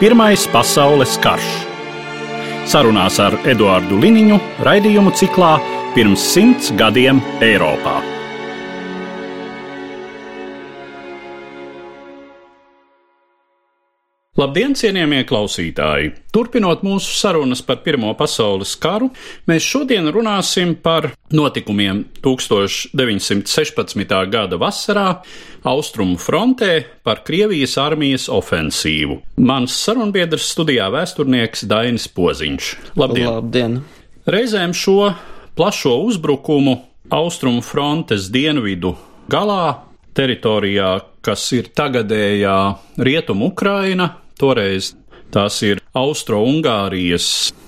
Pirmais pasaules karš. Sarunās ar Eduāru Liniņu raidījumu ciklā Pirms simts gadiem Eiropā. Labdien, cienījamie klausītāji! Turpinot mūsu sarunas par Pirmo pasaules karu, mēs šodien runāsim par notikumiem 1916. gada vasarā Austrumu frontē par Krievijas armijas ofensīvu. Mans sarunbiedrs studijā vēsturnieks Dainis Poziņš. Labdien! Labdien. Reizēm šo plašo uzbrukumu Austrumu frontes dienvidu galā teritorijā, kas ir tagadējā Rietumu Ukraina, toreiz tās ir Austro-Ungārijas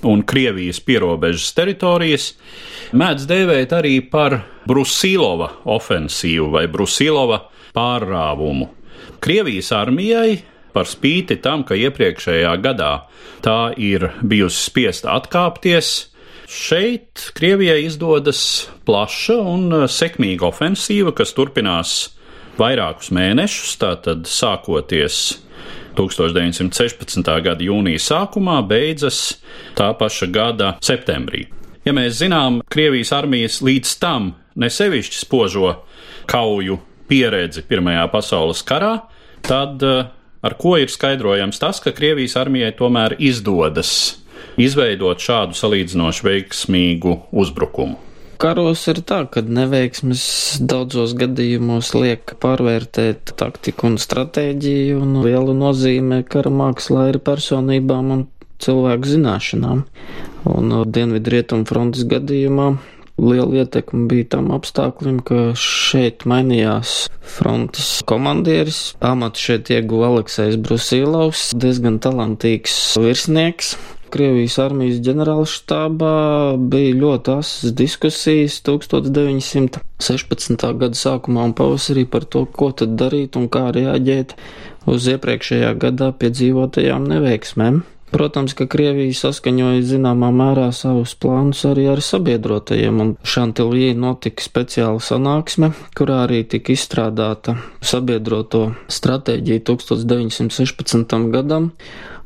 un Krievijas pierobežas teritorijas, mēdz dēvēt arī par Brusilova ofensīvu vai Brusilova pārrāvumu. Krievijas armijai par spīti tam, ka iepriekšējā gadā tā ir bijusi spiesta atkāpties, šeit Krievijai izdodas plaša un sekmīga ofensīva, kas turpinās vairākus mēnešus, tātad sākoties 1916. gada jūnija sākumā, beidzas tā paša gada septembrī. Ja mēs zinām Krievijas armijas līdz tam nesevišķi spožo kauju pieredzi Pirmajā pasaules karā, tad eh, ar ko ir skaidrojams tas, ka Krievijas armijai tomēr izdodas izveidot šādu salīdzinoši veiksmīgu uzbrukumu? Karos ir tā, ka neveiksmes daudzos gadījumos liek pārvērtēt taktiku un stratēģiju, un liela nozīme kara mākslā ir personībām un cilvēku zināšanām. Un Dienvidu rietumu frontes gadījumā liela ietekme bija tam apstākļiem, ka šeit mainījās frontes komandieris. Amatu šeit ieguva Aleksis Brusīlovs, diezgan talantīgs virsnieks, Krievijas armijas ģenerālštābā bija ļoti asas diskusijas 1916. gada sākumā un pavasarī par to, ko tad darīt un kā reaģēt uz iepriekšējā gadā piedzīvotajām neveiksmēm. Protams, ka Krievija saskaņoja zināmā mērā savus plānus arī ar sabiedrotajiem, un Šantilī notika speciāla sanāksme, kurā arī tika izstrādāta sabiedroto stratēģija 1916. gadam,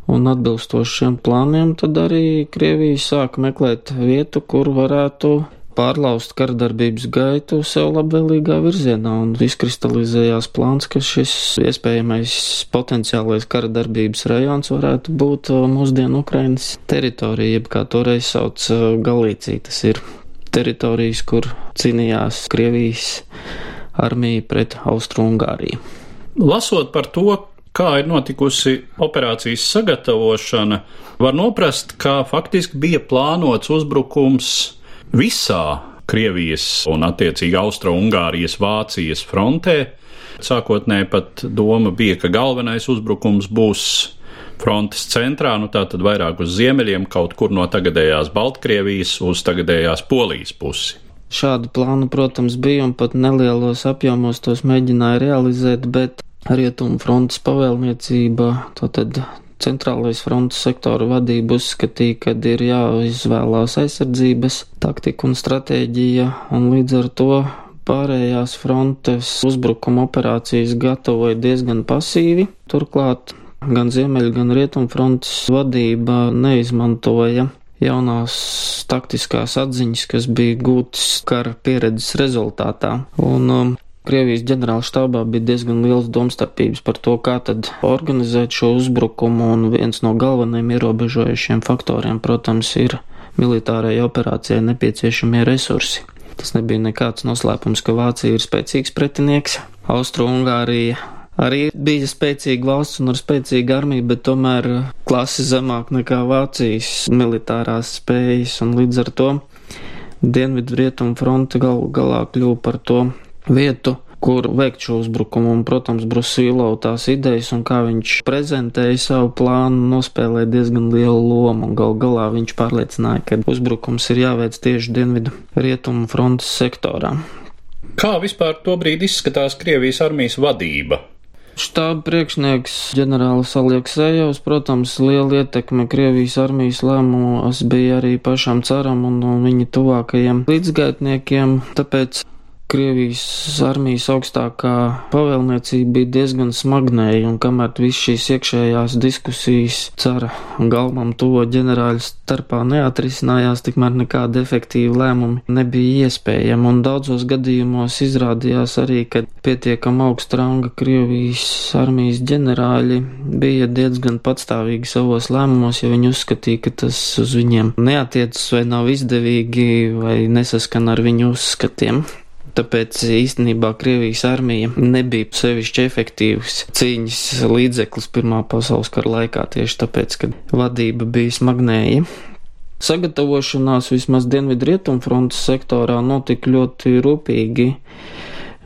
Un atbilstoši šiem plāniem, tad arī Krievija sāka meklēt vietu, kur varētu pārlaust karadarbības gaitu sev labvēlīgā virzienā, un izkristalizējās plāns, ka šis iespējamais potenciālais karadarbības rajons varētu būt uh, mūsdienu Ukrainas teritorija, jeb kā toreiz sauc uh, Galīcija. Tas ir teritorijas, kur cīnījās Krievijas armija pret Austru-Ungāriju. Lasot par to, kā ir notikusi operācijas sagatavošana, var noprast, ka faktiski bija plānots uzbrukums visā Krievijas un attiecīgi Austro-Ungārijas Vācijas frontē. Sākotnēji pat doma bija, ka galvenais uzbrukums būs frontes centrā, nu tā tad vairāk uz ziemeļiem, kaut kur no tagadējās Baltkrievijas uz tagadējās Polijas pusi. Šādu plānu, protams, bija un pat nelielos apjomos tos mēģināja realizēt, bet Rietumu frontes pavēlniecība, tātad centrālais frontes sektora vadība uzskatīja, ka ir jāizvēlās aizsardzības taktika un stratēģija, un līdz ar to pārējās frontes uzbrukuma operācijas gatavoja diezgan pasīvi. Turklāt gan ziemeļu, gan rietumu frontes vadība neizmantoja jaunās taktiskās atziņas, kas bija gūtas kara pieredzes rezultātā. Un um, Krievijas ģenerālštābā bija diezgan liels domstarpības par to, kā tad organizēt šo uzbrukumu, un viens no galvenajiem ierobežojušiem faktoriem, protams, ir militārajai operācijai nepieciešamie resursi. Tas nebija nekāds noslēpums, ka Vācija ir spēcīgs pretinieks, Austro-Ungārija arī bija spēcīga valsts un ar spēcīgu armiju, bet tomēr klasi zemāk nekā Vācijas militārās spējas, un līdz ar to Dienvidu rietumu fronte galu galā kļuva par to vietu, kur veikt šo uzbrukumu. Un, protams, Brusīlo tās idejas un kā viņš prezentēja savu plānu, nospēlēja diezgan lielu lomu. Gal galā viņš pārliecināja, ka uzbrukums ir jāveic tieši dienvidu rietumu frontes sektorā. Kā vispār tobrīd izskatās Krievijas armijas vadība? Štāba priekšnieks ģenerālis Alieksējevs, protams, liela ietekme Krievijas armijas lēmumos bija arī pašam caram un viņa tuvākajiem līdzgaitniekiem, tāpēc Krievijas armijas augstākā pavēlniecība bija diezgan smagnēja, un kamēr viss šīs iekšējās diskusijas cara galvam tuvo ģenerāļu starpā neatrisinājās, tikmēr nekāda efektīva lēmuma nebija iespējama, un daudzos gadījumos izrādījās arī, ka pietiekam augsta ranga Krievijas armijas ģenerāļi bija diezgan patstāvīgi savos lēmumos, jo viņi uzskatīja, ka tas uz viņiem neatiecas vai nav izdevīgi vai nesaskan ar viņu uzskatiem. Tāpēc īstenībā Krievijas armija nebija sevišķi efektīvs cīņas līdzeklis Pirmā pasaules kara laikā tieši tāpēc, ka vadība bija smagnēja. Sagatavošanās vismaz Dienvidu rietumfrontes sektorā notika ļoti rūpīgi.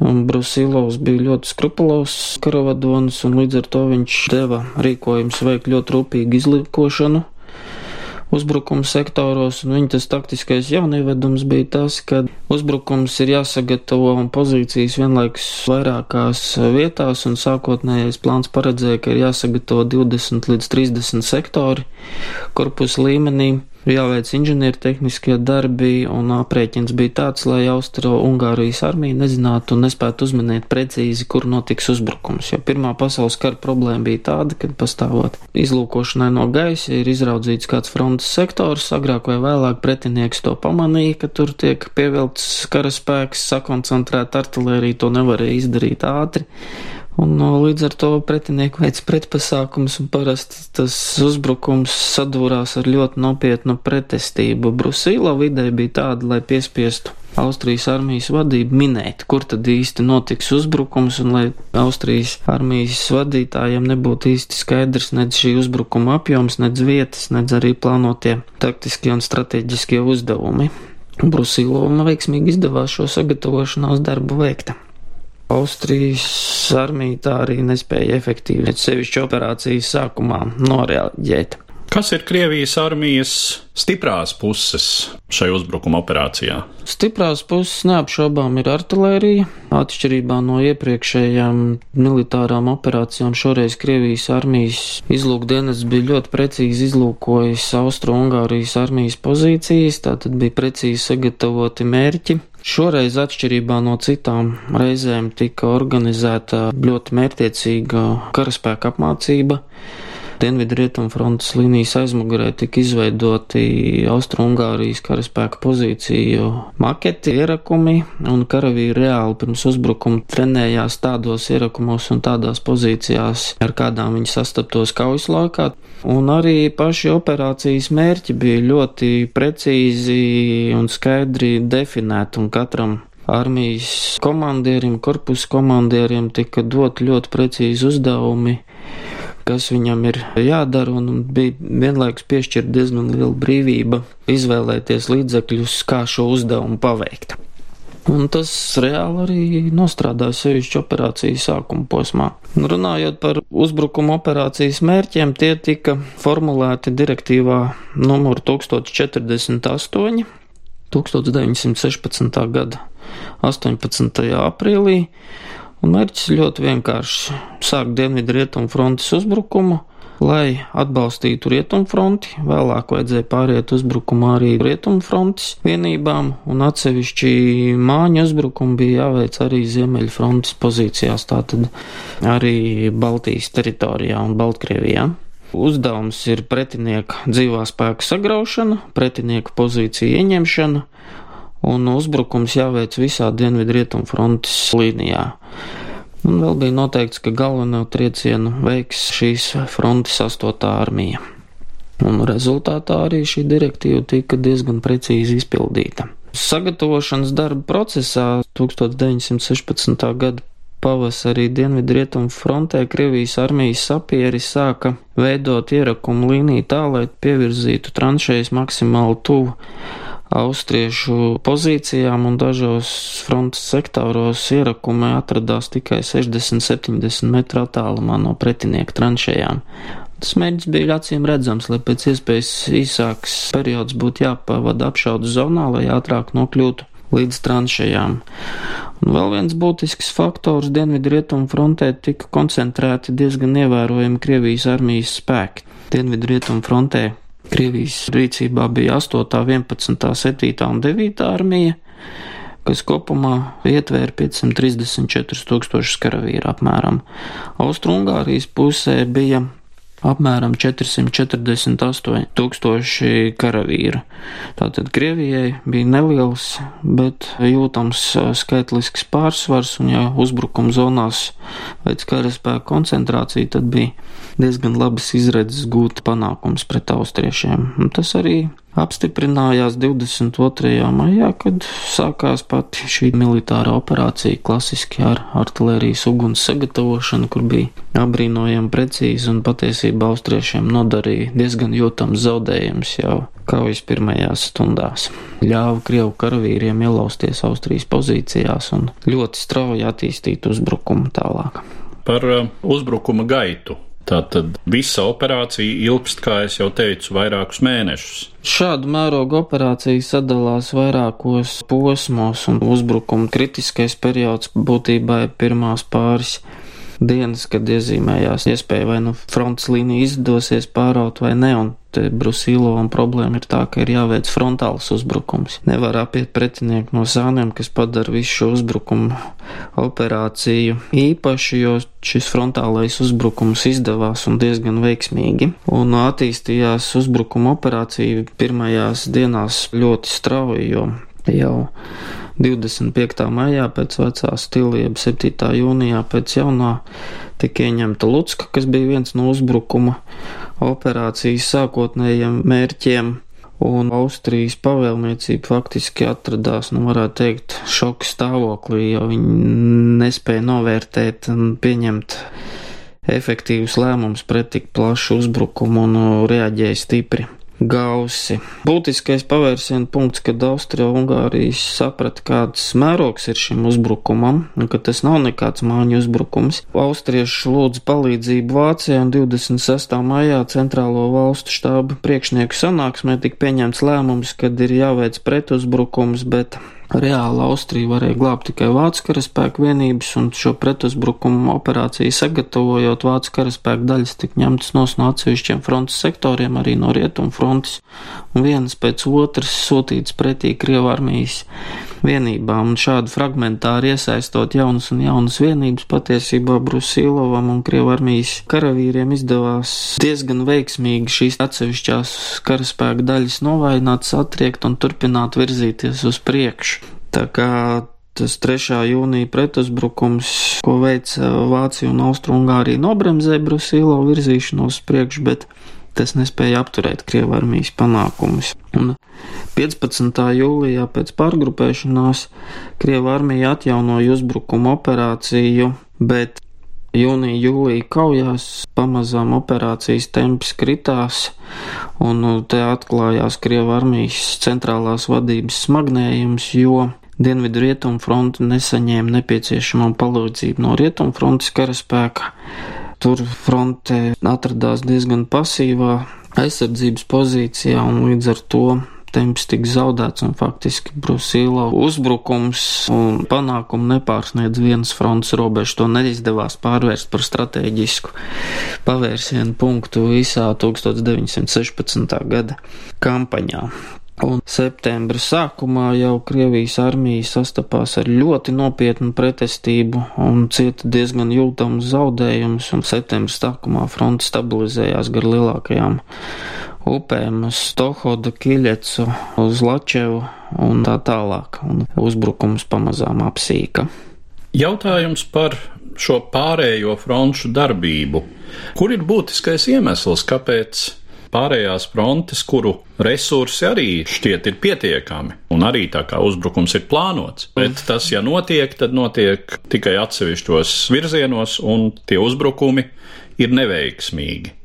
Brusilovs bija ļoti skrupulos karavadonis, un līdz ar to viņš deva rīkojums veikt ļoti rūpīgu izlīkošanu uzbrukuma sektoros, un viņa tas taktiskais jaunievedums bija tas, ka uzbrukums ir jāsagatavo un pozīcijas vienlaikus vairākās vietās, un sākotnējais plāns paredzēja, ka ir jāsagatavo 20 līdz 30 sektori korpusa līmenī jāveic inženiertehniskie darbi, un aprēķins bija tāds, lai Austro-Ungārijas armija nezinātu un nespētu uzminēt precīzi, kur notiks uzbrukums. Jo Pirmā pasaules kara problēma bija tāda, ka pastāvot izlūkošanai no gaisa ir izraudzīts kāds frontes sektors, agrāk vai vēlāk pretinieks to pamanīja, ka tur tiek pievilkts karaspēks, sakoncentrēta artilērija, to nevarēja izdarīt ātri. Un līdz ar to pretinieku veids pretpasākums, un parasti tas uzbrukums sadūrās ar ļoti nopietnu pretestību. Brusīla vidē bija tāda, lai piespiestu Austrijas armijas vadību minēt, kur tad īsti notiks uzbrukums, un lai Austrijas armijas vadītājiem nebūtu īsti skaidrs nec šī uzbrukuma apjoms, nec vietas, nec arī plānotie taktiskie un strateģiskie uzdevumi. Brusīlova veiksmīgi izdevās šo sagatavošanās darbu veikt. Austrijas armija tā arī nespēja efektīvi, sevišķi operācijas sākumā, noreaģēt. Kas ir Krievijas armijas stiprās puses šai uzbrukuma operācijā? Stiprās puses neapšaubām ir artilērija. Atšķirībā no iepriekšējām militārām operācijām, šoreiz Krievijas armijas izlūkdienas bija ļoti precīzi izlūkojis Austro-Ungārijas armijas pozīcijas, tātad bija precīzi sagatavoti mērķi. Šoreiz, atšķirībā no citām reizēm, tika organizēta ļoti mērķiecīga karaspēka apmācība. Dienvidu rietumu frontes līnijas aizmugurē tika izveidoti Austro-Ungārijas karaspēka pozīciju maketi, ierakumi, un karavīri reāli pirms uzbrukuma trenējās tādos ierakumos un tādās pozīcijās, ar kādām viņi sastaptos kaujas laikā. Un arī paši operācijas mērķi bija ļoti precīzi un skaidri definēti, un katram armijas komandierim, korpusu komandierim tika dot ļoti precīzi uzdevumi kas viņam ir jādara, un bija vienlaikus piešķirta diezgan liela brīvība izvēlēties līdzekļus, kā šo uzdevumu paveikt. Un tas reāli arī nostrādāja sevišķi operācijas sākuma posmā. Runājot par uzbrukuma operācijas mērķiem, tie tika formulēti direktīvā numur 1048 1916. gada 18. aprīlī, Un mērķis ļoti vienkārši - sākt dienvidu rietumu frontes uzbrukumu, lai atbalstītu rietumu fronti, vēlāk vajadzēja pāriet uzbrukumā arī rietumu frontes vienībām, un atsevišķi māņu uzbrukumi bija jāveic arī ziemeļu frontes pozīcijās, tātad arī Baltijas teritorijā un Baltkrievijā. Uzdevums ir pretinieka dzīvā spēka sagraušana, pretinieka pozīciju ieņemšana un uzbrukums jāveic visā dienvidu rietumu frontes līnijā. Un vēl bija noteikts, ka galveno triecienu veiks šīs frontes astotā armija. Un rezultātā arī šī direktīva tika diezgan precīzi izpildīta. Sagatavošanas darba procesā 1916. gada pavasarī Dienvidu rietumu frontē Krievijas armijas sapieri sāka veidot ierakumu līniju tā, lai pievirzītu tranšējas maksimāli tuvu austriešu pozīcijām un dažos frontes sektoros ierakumi atradās tikai 60-70 metru attālumā no pretinieka tranšējām. Tas mērķis bija acīm redzams, lai pēc iespējas īsāks periods būtu jāpavada apšaudas zonā, lai ātrāk nokļūtu līdz tranšējām. Un vēl viens būtisks faktors Dienvidu rietumu frontē tika koncentrēti diezgan ievērojami Krievijas armijas spēki. Dienvidu rietumu frontē Krievijas rīcībā bija 8., 11., 7. un 9. armija kas kopumā ietvēra 534 tūkstošus karavīru apmēram. Austrungārijas pusē bija apmēram 448 tūkstoši karavīru. Tātad Krievijai bija neliels, bet jūtams skaitlisks pārsvars, un ja uzbrukuma zonās veids karaspēku koncentrāciju, tad bija diezgan labas izredzes gūt panākums pret austriešiem. Un tas arī apstiprinājās 22. maijā, kad sākās pati šī militārā operācija klasiski ar artilērijas uguns sagatavošanu, kur bija apbrīnojami precīzi un patiesībā austriešiem nodarīja diezgan jūtams zaudējums jau kaujas pirmajās stundās. Ļāva Krievu karavīriem ielausties Austrijas pozīcijās un ļoti strauji attīstīt uzbrukumu tālāk. Par uh, uzbrukuma gaitu Tātad visa operācija ilgst, kā jau teicu, vairākus mēnešus. Šādu mērogu operācija sadalās vairākos posmos, un uzbrukuma kritiskais periods būtībā ir pirmās pāris dienas, kad iezīmējās iespēja vai nu frontes līnija izdosies pāraut vai ne, un te Brusīlovam problēma ir tā, ka ir jāveic frontāls uzbrukums. Nevar apiet pretinieku no sāniem, kas padara visu šo uzbrukumu operāciju īpaši, jo šis frontālais uzbrukums izdevās un diezgan veiksmīgi. Un attīstījās uzbrukuma operācija pirmajās dienās ļoti strauji, jo jau 25. maijā pēc vecā stila, jeb 7. jūnijā pēc jaunā tika ieņemta Lucka, kas bija viens no uzbrukuma operācijas sākotnējiem mērķiem. Un Austrijas pavēlniecība faktiski atradās, nu, varētu teikt, šoka stāvoklī, jo viņi nespēja novērtēt un pieņemt efektīvus lēmumus pret tik plašu uzbrukumu un reaģēja stipri gausi. Būtiskais pavērsiena punkts, kad Austrija-Ungārijas saprata, kāds mērogs ir šim uzbrukumam, un ka tas nav nekāds māņu uzbrukums. Austrieši lūdza palīdzību Vācijai, un 26. maijā Centrālo valstu štābu priekšnieku sanāksmē tika pieņemts lēmums, kad ir jāveic pretuzbrukums, bet Reāli Austrija varēja glābt tikai vācu karaspēku vienības, un šo pretuzbrukumu operāciju sagatavojot, vācu karaspēku daļas tika ņemtas no atsevišķiem frontes sektoriem, arī no rietumu frontes, un vienas pēc otras sūtītas pretī Krievu armijas vienībām, un šādi fragmentāri iesaistot jaunas un jaunas vienības, patiesībā Brusīlovam un Krievu armijas karavīriem izdevās diezgan veiksmīgi šīs atsevišķās karaspēka daļas novājināt, satriekt un turpināt virzīties uz priekšu. Tā kā tas 3. jūnija pretuzbrukums, ko veica Vācija un Austrungārija, nobremzēja Brusīlo virzīšanos uz priekšu, bet tas nespēja apturēt Krievu armijas panākumus. Un 15. jūlijā pēc pārgrupēšanās Krievu armija atjaunoja uzbrukuma operāciju, bet jūnija, jūlija kaujās pamazām operācijas temps kritās, un te atklājās Krievu armijas centrālās vadības smagnējums, jo Dienvidu rietumu fronte nesaņēma nepieciešamo palīdzību no rietumu frontes karaspēka tur fronte atradās diezgan pasīvā aizsardzības pozīcijā, un līdz ar to temps tika zaudēts, un faktiski Brusīla uzbrukums un panākumu nepārsniedz vienas frontes robežu. To neizdevās pārvērst par strateģisku pavērsienu punktu visā 1916. gada kampaņā. Un septembra sākumā jau Krievijas armija sastapās ar ļoti nopietnu pretestību un cieta diezgan jūtamus zaudējumus, un septembra sākumā fronte stabilizējās gar lielākajām upēm uz Stohodu, Kiļecu, uz Lačevu un tā tālāk, un uzbrukums pamazām apsīka. Jautājums par šo pārējo fronšu darbību. Kur ir būtiskais iemesls, kāpēc pārējās frontes, kuru resursi arī šķiet ir pietiekami, un arī tā kā uzbrukums ir plānots. Bet tas, ja notiek, tad notiek tikai atsevišķos virzienos, un tie uzbrukumi ir neveiksmīgi.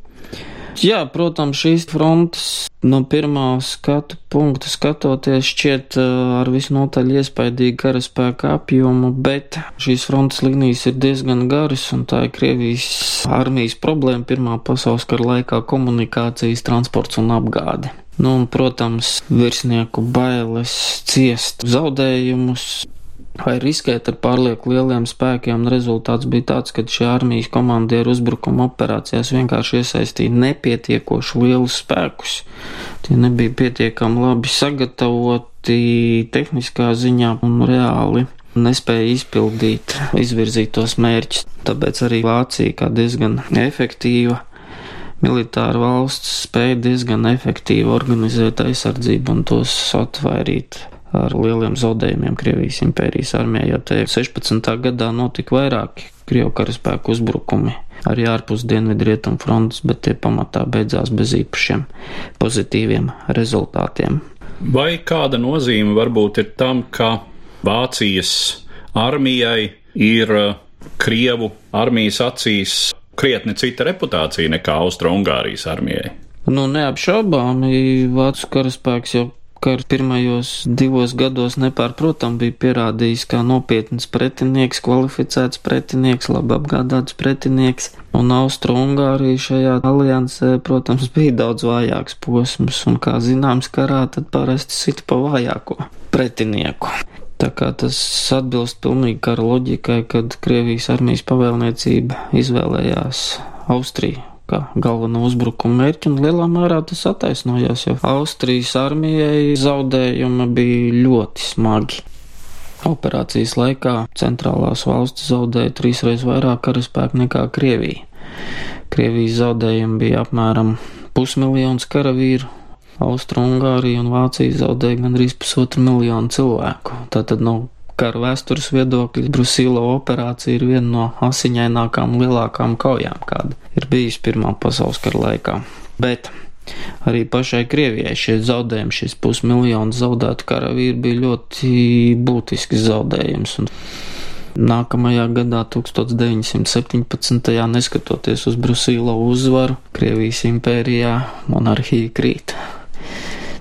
Jā, protams, šīs frontes no pirmā skatu punkta skatoties šķiet ar visnotaļ iespaidīgu karaspēka apjomu, bet šīs frontes līnijas ir diezgan garas un tā ir Krievijas armijas problēma pirmā pasaules kara laikā komunikācijas, transports un apgāde. Nu, un, protams, virsnieku bailes ciest zaudējumus, vai riskēt ar pārlieku lieliem spēkiem. Rezultāts bija tāds, ka šie armijas komandieri uzbrukuma operācijās vienkārši iesaistīja nepietiekoši lielus spēkus. Tie nebija pietiekami labi sagatavoti tehniskā ziņā un reāli nespēja izpildīt izvirzītos mērķus. Tāpēc arī Vācija kā diezgan efektīva militāra valsts spēja diezgan efektīvi organizēt aizsardzību un tos atvairīt ar lieliem zaudējumiem Krievijas impērijas armijā, jo te 16. gadā notika vairāki Krievu karaspēku uzbrukumi arī ārpus dienvidu rietumu frontes, bet tie pamatā beidzās bez īpašiem pozitīviem rezultātiem. Vai kāda nozīme varbūt ir tam, ka Vācijas armijai ir uh, Krievu armijas acīs krietni cita reputācija nekā Austro-Ungārijas armijai. Nu, neapšaubāmi Vācu karaspēks jau kara pirmajos divos gados nepārprotam bija pierādījis kā nopietns pretinieks, kvalificēts pretinieks, labi apgādāts pretinieks, un Austro-Ungārija šajā aliansē, protams, bija daudz vājāks posms, un kā zināms karā, tad parasti sit pa vājāko pretinieku. Tā kā tas atbilst pilnīgi kara loģikai, kad Krievijas armijas pavēlniecība izvēlējās Austriju kā galveno uzbrukuma mērķi, un lielā mērā tas attaisnojās, jo Austrijas armijai zaudējumi bija ļoti smagi. Operācijas laikā centrālās valstis zaudēja trīsreiz vairāk karaspēku nekā Krievija. Krievijas zaudējumi bija apmēram pusmiljons karavīru, Austrumgārija un Vācija zaudēja gandrīz pusotru miljonu cilvēku. Tātad no kara vēstures viedokļa Brusīlo operācija ir viena no asiņainākām lielākām kaujām, kāda ir bijusi Pirmā pasaules kara laikā. Bet arī pašai Krievijai šie zaudējumi, šis pusmiljons zaudētu karavīri bija ļoti būtisks zaudējums. Un Nākamajā gadā, 1917. neskatoties uz Brusīlo uzvaru, Krievijas impērijā monarhija krīt.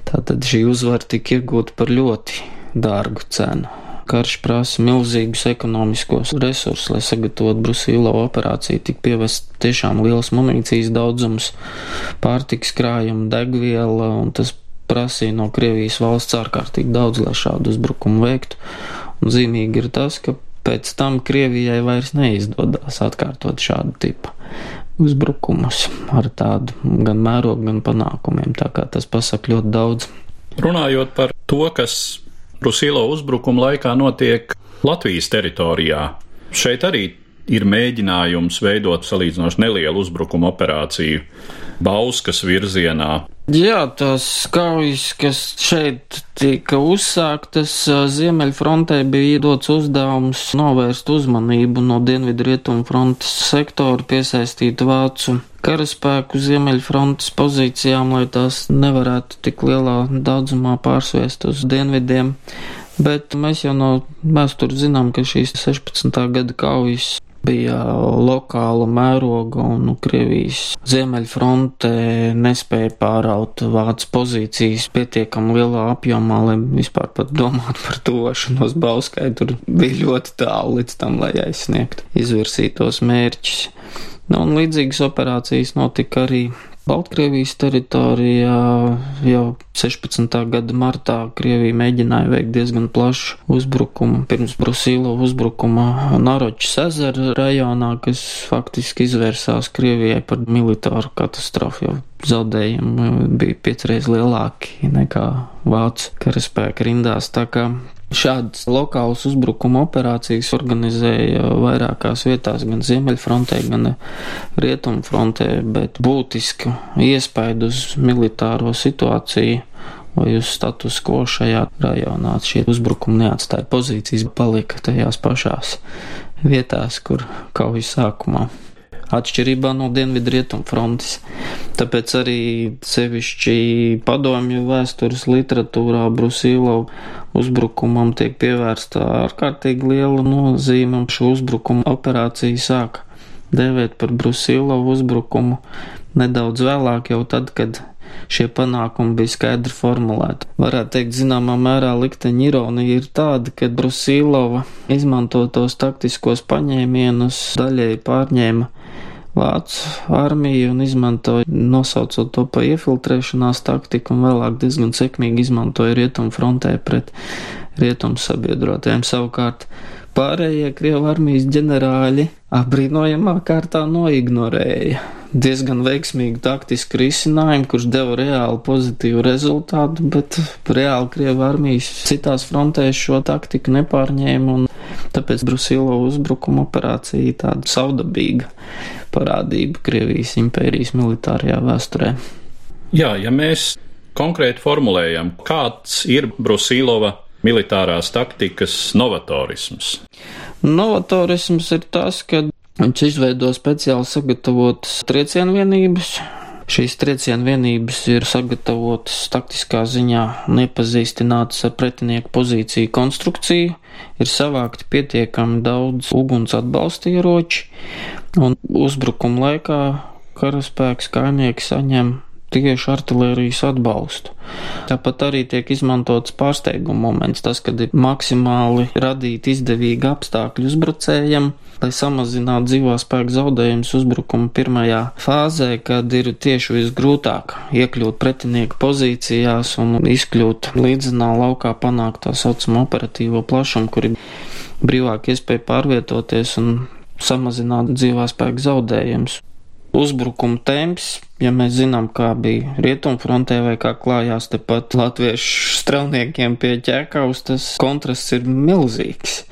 Tātad šī uzvara tika iegūta par ļoti dārgu cenu. Karš prasa milzīgus ekonomiskos resursus, lai sagatavotu Brusīlo operāciju. Tik pievest tiešām liels munīcijas daudzums, pārtiks krājuma, degviela, un tas prasīja no Krievijas valsts ārkārtīgi daudz, lai šādu uzbrukumu veiktu. Un zīmīgi ir tas, ka pēc tam Krievijai vairs neizdodas atkārtot šādu tipu uzbrukumus ar tādu gan mērogu, gan panākumiem. Tā kā tas pasaka ļoti daudz. Runājot par to, kas Brusīlo uzbrukuma laikā notiek Latvijas teritorijā, šeit arī ir mēģinājums veidot salīdzinoši nelielu uzbrukuma operāciju Bauskas virzienā. Jā, tās kaujas, kas šeit tika uzsāktas, Ziemeļfrontē bija dots uzdevums novērst uzmanību no Dienvidu Rietumu frontes sektora, piesaistīt Vācu karaspēku Ziemeļfrontes pozīcijām, lai tās nevarētu tik lielā daudzumā pārsviest uz dienvidiem. Bet mēs jau no vēstures zinām, ka šīs 16. gada kaujas bija lokāla mēroga un nu, Krievijas ziemeļfronte nespēja pāraut Vācijas pozīcijas pietiekami lielā apjomā, lai vispār pat domātu par tošanos Bauskai. Tur bija ļoti tālu līdz tam, lai aizsniegtu izvirsītos mērķus. Nu, un līdzīgas operācijas notika arī Baltkrievijas teritorijā jau 16. gada martā Krievija mēģināja veikt diezgan plašu uzbrukumu pirms Brusīlo uzbrukuma Naročas ezera rajonā, kas faktiski izvērsās Krievijai par militāru katastrofu, jo zaudējumi bija piecreiz lielāki nekā Vācu karaspēka rindās. Tā kā Šādas lokālas uzbrukuma operācijas organizēja vairākās vietās, gan Ziemeļfrontē, gan Rietumfrontē, bet būtisku iespaidu uz militāro situāciju vai uz status quo šajā rajonā. Šie uzbrukumi neatstāja pozīcijas, palika tajās pašās vietās, kur kaujas sākumā atšķirībā no dienvidu rietumu frontes. Tāpēc arī sevišķi padomju vēstures literatūrā Brusīlo uzbrukumam tiek pievērsta ārkārtīgi liela nozīme, un šo uzbrukumu operāciju sāka dēvēt par Brusīlo uzbrukumu nedaudz vēlāk, jau tad, kad šie panākumi bija skaidri formulēti. Varētu teikt, zināmā mērā likteņa ironija ir tāda, ka Brusīlova izmantotos taktiskos paņēmienus daļēji pārņēma Vācu armiju un izmantoja, nosaucot to par iefiltrēšanās taktiku, un vēlāk diezgan sekmīgi izmantoja rietumu frontē pret rietumu sabiedrotiem. Savukārt pārējie Krievu armijas ģenerāļi apbrīnojamā kārtā noignorēja diezgan veiksmīgu taktisku risinājumu, kurš deva reāli pozitīvu rezultātu, bet reāli Krievu armijas citās frontēs šo taktiku nepārņēma, un tāpēc Brusilo uzbrukuma operācija tāda saudabīga parādība Krievijas impērijas militārajā vēsturē. Jā, ja mēs konkrēti formulējam, kāds ir Brusilova militārās taktikas novatorisms? Novatorisms ir tas, ka Viņš izveido speciāli sagatavotas triecienu vienības. Šīs triecienu vienības ir sagatavotas taktiskā ziņā nepazīstinātas ar pretinieku pozīciju konstrukciju, ir savākti pietiekami daudz uguns atbalsta ieroči, un uzbrukuma laikā karaspēks kaimieki saņem tieši artilērijas atbalstu. Tāpat arī tiek izmantots pārsteiguma moments, tas, kad ir maksimāli radīti izdevīgi apstākļi uzbrucējiem, lai samazinātu dzīvā spēka zaudējumus uzbrukuma pirmajā fāzē, kad ir tieši visgrūtāk iekļūt pretinieku pozīcijās un izkļūt līdzenā laukā panākt tā saucamo operatīvo plašumu, kur ir brīvāk iespēja pārvietoties un samazināt dzīvā spēka zaudējumus uzbrukuma temps, ja mēs zinām, kā bija rietumfrontē vai kā klājās tepat latviešu strelniekiem pie ķēkaus, tas kontrasts ir milzīgs.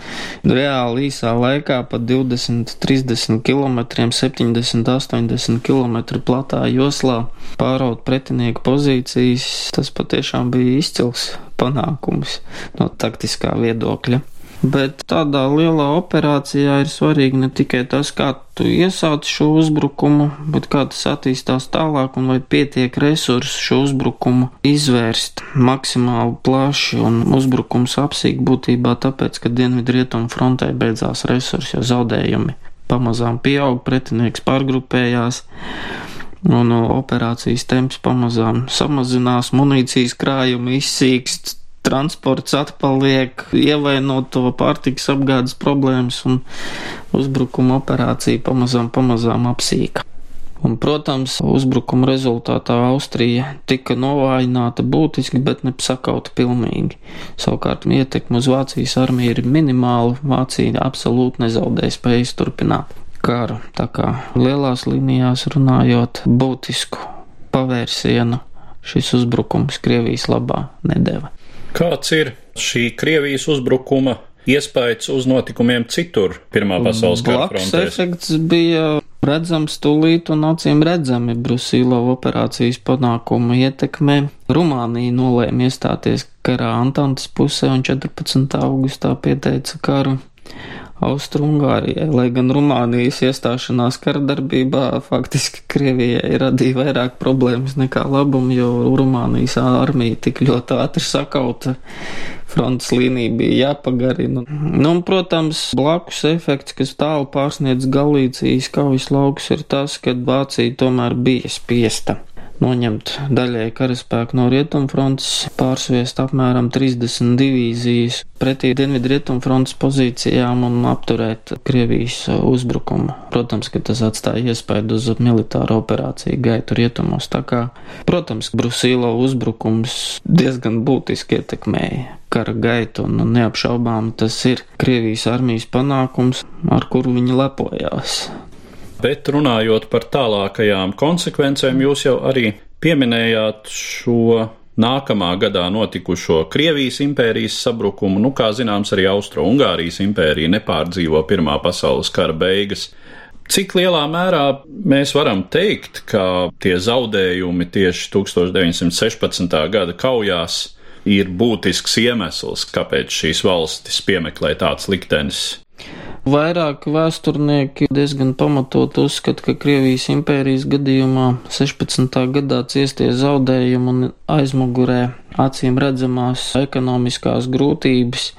Reāli īsā laikā pa 20, 30 km, 70, 80 km platā joslā pāraut pretinieku pozīcijas, tas patiešām bija izcils panākums no taktiskā viedokļa. Bet tādā lielā operācijā ir svarīgi ne tikai tas, kā tu iesāc šo uzbrukumu, bet kā tas attīstās tālāk un vai pietiek resursu šo uzbrukumu izvērst maksimāli plaši un uzbrukums apsīk būtībā tāpēc, ka Dienvidrietumu frontē beidzās resursi, jo zaudējumi pamazām pieaug, pretinieks pārgrupējās un operācijas temps pamazām samazinās, munīcijas krājumi izsīkst, transports atpaliek, ievainoto pārtiks apgādes problēmas un uzbrukuma operācija pamazām, pamazām apsīka. Un, protams, uzbrukuma rezultātā Austrija tika novājināta būtiski, bet ne sakauta pilnīgi. Savukārt ietekme uz Vācijas armiju ir minimāla, Vācija absolūti nezaudēja spējas turpināt karu. Tā kā lielās līnijās runājot, būtisku pavērsienu šis uzbrukums Krievijas labā nedēva. Kāds ir šī Krievijas uzbrukuma iespējas uz notikumiem citur Pirmā pasaules kara frontē? efekts bija redzams tūlīt un acīm redzami Brusīlova operācijas panākuma ietekmē. Rumānija nolēma iestāties karā Antantas pusē un 14. augustā pieteica karu. Austrungārijai, lai gan Rumānijas iestāšanās karadarbībā faktiski Krievijai radīja vairāk problēmas nekā labumu, jo Rumānijas armija tik ļoti ātri sakauta, frontes līnija bija jāpagarina. Nu, un, protams, blakus efekts, kas tālu pārsniedz Galīcijas kaujas laukus, ir tas, ka Vācija tomēr bija spiesta noņemt daļai karaspēku no rietumfrontes, pārsviest apmēram 30 divīzijas pretī dienvidu rietumfrontes pozīcijām un apturēt Krievijas uzbrukumu. Protams, ka tas atstāja iespēju uz militāro operāciju gaitu rietumos, tā kā, protams, Brusīlo uzbrukums diezgan būtiski ietekmēja kara gaitu, un neapšaubām tas ir Krievijas armijas panākums, ar kuru viņi lepojās. Bet runājot par tālākajām konsekvencēm, jūs jau arī pieminējāt šo nākamā gadā notikušo Krievijas impērijas sabrukumu. Nu, kā zināms, arī Austro-Ungārijas impērija nepārdzīvo Pirmā pasaules kara beigas. Cik lielā mērā mēs varam teikt, ka tie zaudējumi tieši 1916. gada kaujās ir būtisks iemesls, kāpēc šīs valstis piemeklē tāds liktenis? Vairāk vēsturnieki diezgan pamatot uzskata, ka Krievijas impērijas gadījumā 16. gadā ciestie zaudējumi un aizmugurē acīm redzamās ekonomiskās grūtības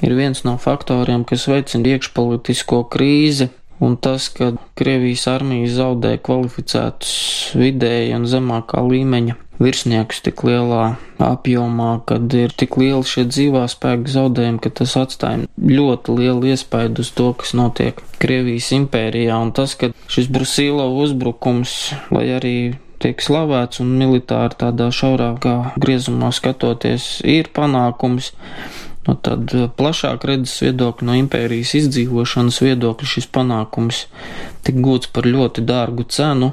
ir viens no faktoriem, kas veicina iekšpolitisko krīzi Un tas, ka Krievijas armija zaudē kvalificētus vidēji un zemākā līmeņa virsniekus tik lielā apjomā, kad ir tik lieli šie dzīvā spēka zaudējumi, ka tas atstāja ļoti lielu iespaidu uz to, kas notiek Krievijas impērijā. Un tas, ka šis Brusīlo uzbrukums, lai arī tiek slavēts un militāri tādā šaurākā griezumā skatoties, ir panākums. No nu, tad plašāk redzes viedokļa, no impērijas izdzīvošanas viedokļa šis panākums tik gūts par ļoti dārgu cenu,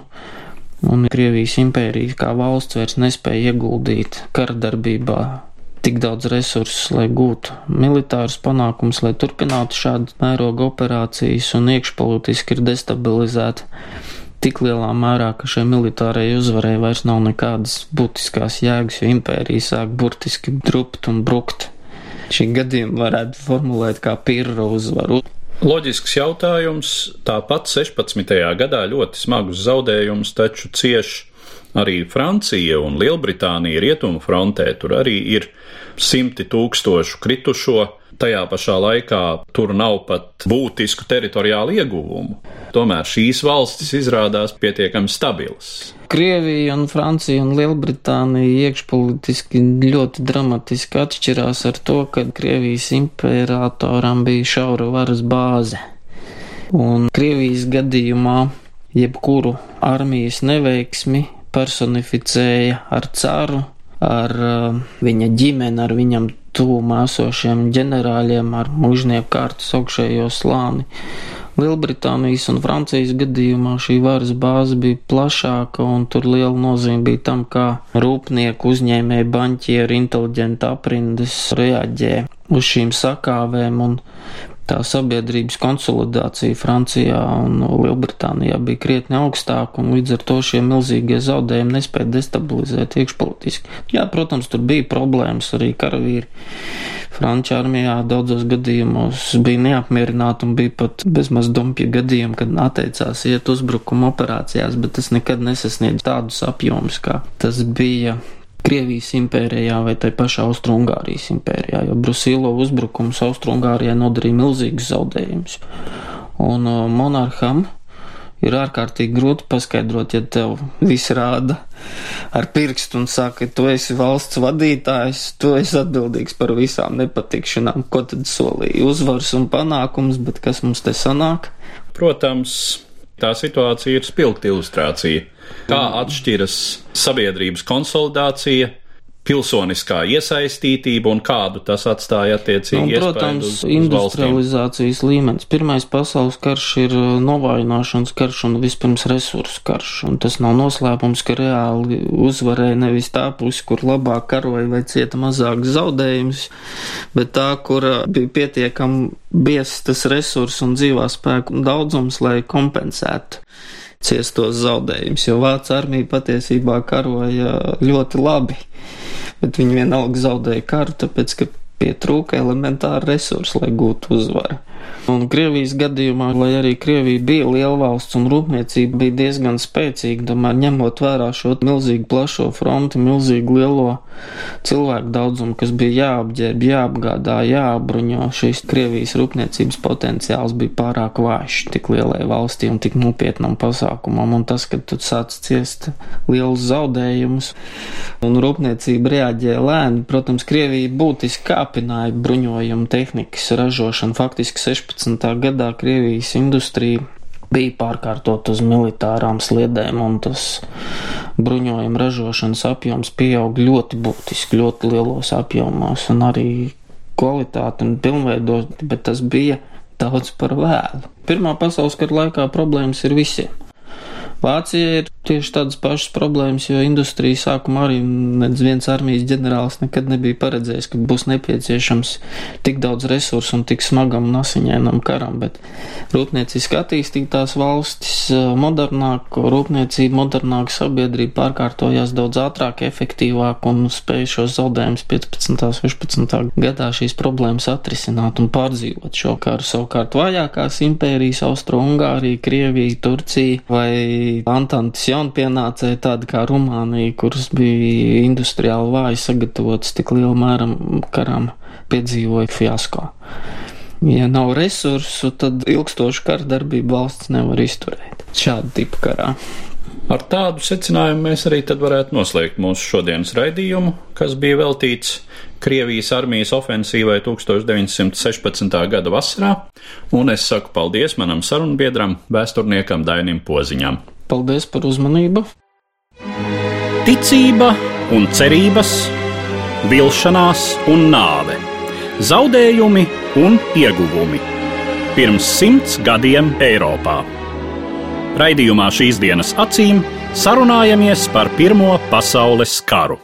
un Krievijas impērija kā valsts vairs nespēja ieguldīt karadarbībā tik daudz resursus, lai gūtu militārus panākumus, lai turpinātu šādu mērogu operācijas, un iekšpolitiski ir destabilizēta tik lielā mērā, ka šai militārajai uzvarai vairs nav nekādas būtiskās jēgas, jo impērija sāk burtiski drupt un brukt. Šī gadījuma varētu formulēt kā pirra uzvaru. Loģisks jautājums. Tāpat 16. gadā ļoti smagus zaudējumus taču cieš arī Francija un Lielbritānija rietumu frontē. Tur arī ir simti tūkstošu kritušo tajā pašā laikā tur nav pat būtisku teritoriālu ieguvumu. Tomēr šīs valstis izrādās pietiekami stabilas. Krievija un Francija un Lielbritānija iekšpolitiski ļoti dramatiski atšķirās ar to, ka Krievijas imperatoram bija šaura varas bāze. Un Krievijas gadījumā jebkuru armijas neveiksmi personificēja ar caru, ar uh, viņa ģimeni, ar viņam tuvumā esošiem ģenerāļiem ar mužnieku kārtas augšējo slāni. Lielbritānijas un Francijas gadījumā šī varas bāze bija plašāka, un tur liela nozīme bija tam, kā rūpnieku uzņēmēji, banķieri, inteliģenti aprindas reaģē uz šīm sakāvēm, un tā sabiedrības konsolidācija Francijā un Lielbritānijā bija krietni augstāka, un līdz ar to šie milzīgie zaudējumi nespēja destabilizēt iekšpolitiski. Jā, protams, tur bija problēmas arī karavīri. Franču armijā daudzos gadījumos bija neapmierināti un bija pat bezmaz dumpja gadījumi, kad atteicās iet uzbrukuma operācijās, bet tas nekad nesasniedz tādus apjomus, kā tas bija Krievijas impērijā vai tai pašā Austrungārijas impērijā, jo Brusīlo uzbrukums Austrungārijai nodarīja milzīgus zaudējumus. Un uh, monarham ir ārkārtīgi grūti paskaidrot, ja tev viss rāda ar pirkstu un saka, tu esi valsts vadītājs, tu esi atbildīgs par visām nepatikšanām, ko tad solīja uzvars un panākums, bet kas mums te sanāk? Protams, Tā situācija ir spilgta ilustrācija. Kā atšķiras sabiedrības konsolidācija pilsoniskā iesaistītība un kādu tas atstāja attiecīgi. Un, protams, uz, uz industrializācijas valstīm. līmenis. Pirmais pasaules karš ir uh, novājināšanas karš un vispirms resursu karš. Un tas nav noslēpums, ka reāli uzvarēja nevis tā pusi, kur labāk karoja vai cieta mazāk zaudējums, bet tā, kur uh, bija pietiekami biestas resursu un dzīvā spēku daudzums, lai kompensētu ciestos zaudējumus, jo Vācu armija patiesībā karoja ļoti labi bet viņi vienalga zaudēja karu, tāpēc, ka pietrūka elementāra resursa, lai gūtu uzvaru. Un Krievijas gadījumā, lai arī Krievija bija liela valsts un rūpniecība bija diezgan spēcīga, tomēr ņemot vērā šo milzīgu plašo fronti, milzīgu lielo cilvēku daudzumu, kas bija jāapģērb, jāapgādā, jāapbruņo, šīs Krievijas rūpniecības potenciāls bija pārāk vājš tik lielai valstī un tik nopietnam pasākumam, un tas, ka tu sāc ciest lielus zaudējumus un rūpniecība reaģēja lēni, protams, Krievija būtiski kāpināja bruņojumu tehnikas ražošanu faktiski 16 2015. gadā Krievijas industrija bija pārkārtot uz militārām sliedēm, un tas bruņojuma ražošanas apjoms pieaug ļoti būtiski, ļoti lielos apjomos, un arī kvalitāte un pilnveidot, bet tas bija daudz par vēlu. Pirmā pasaules kara laikā problēmas ir visiem. Vācija ir tieši tādas pašas problēmas, jo industrija sākumā arī nedz viens armijas ģenerālis nekad nebija paredzējis, ka būs nepieciešams tik daudz resursu un tik smagam un asiņainam karam, bet rūpnieciski attīstītās valstis, modernāka rūpniecība, modernāka sabiedrība pārkārtojās daudz ātrāk, efektīvāk un spēja šos zaudējumus 15. 16. gadā šīs problēmas atrisināt un pārdzīvot šo karu. Savukārt vājākās impērijas, Austro-Ungārija, Krievija, Turcija vai Antantis jaunpienācēji, tādi kā Rumānija, kuras bija industriāli vāji sagatavotas tik lielu mēram karam, piedzīvoja fiasko. Ja nav resursu, tad ilgstošu kardarbību valsts nevar izturēt. Šādu tipu karā. Ar tādu secinājumu mēs arī tad varētu noslēgt mūsu šodienas raidījumu, kas bija veltīts Krievijas armijas ofensīvai 1916. gada vasarā, un es saku paldies manam sarunbiedram, vēsturniekam Dainim Poziņam. Paldies par uzmanību! Ticība un cerības, vilšanās un nāve, zaudējumi un ieguvumi pirms simts gadiem Eiropā. Raidījumā šīs dienas acīm sarunājamies par Pirmo pasaules karu.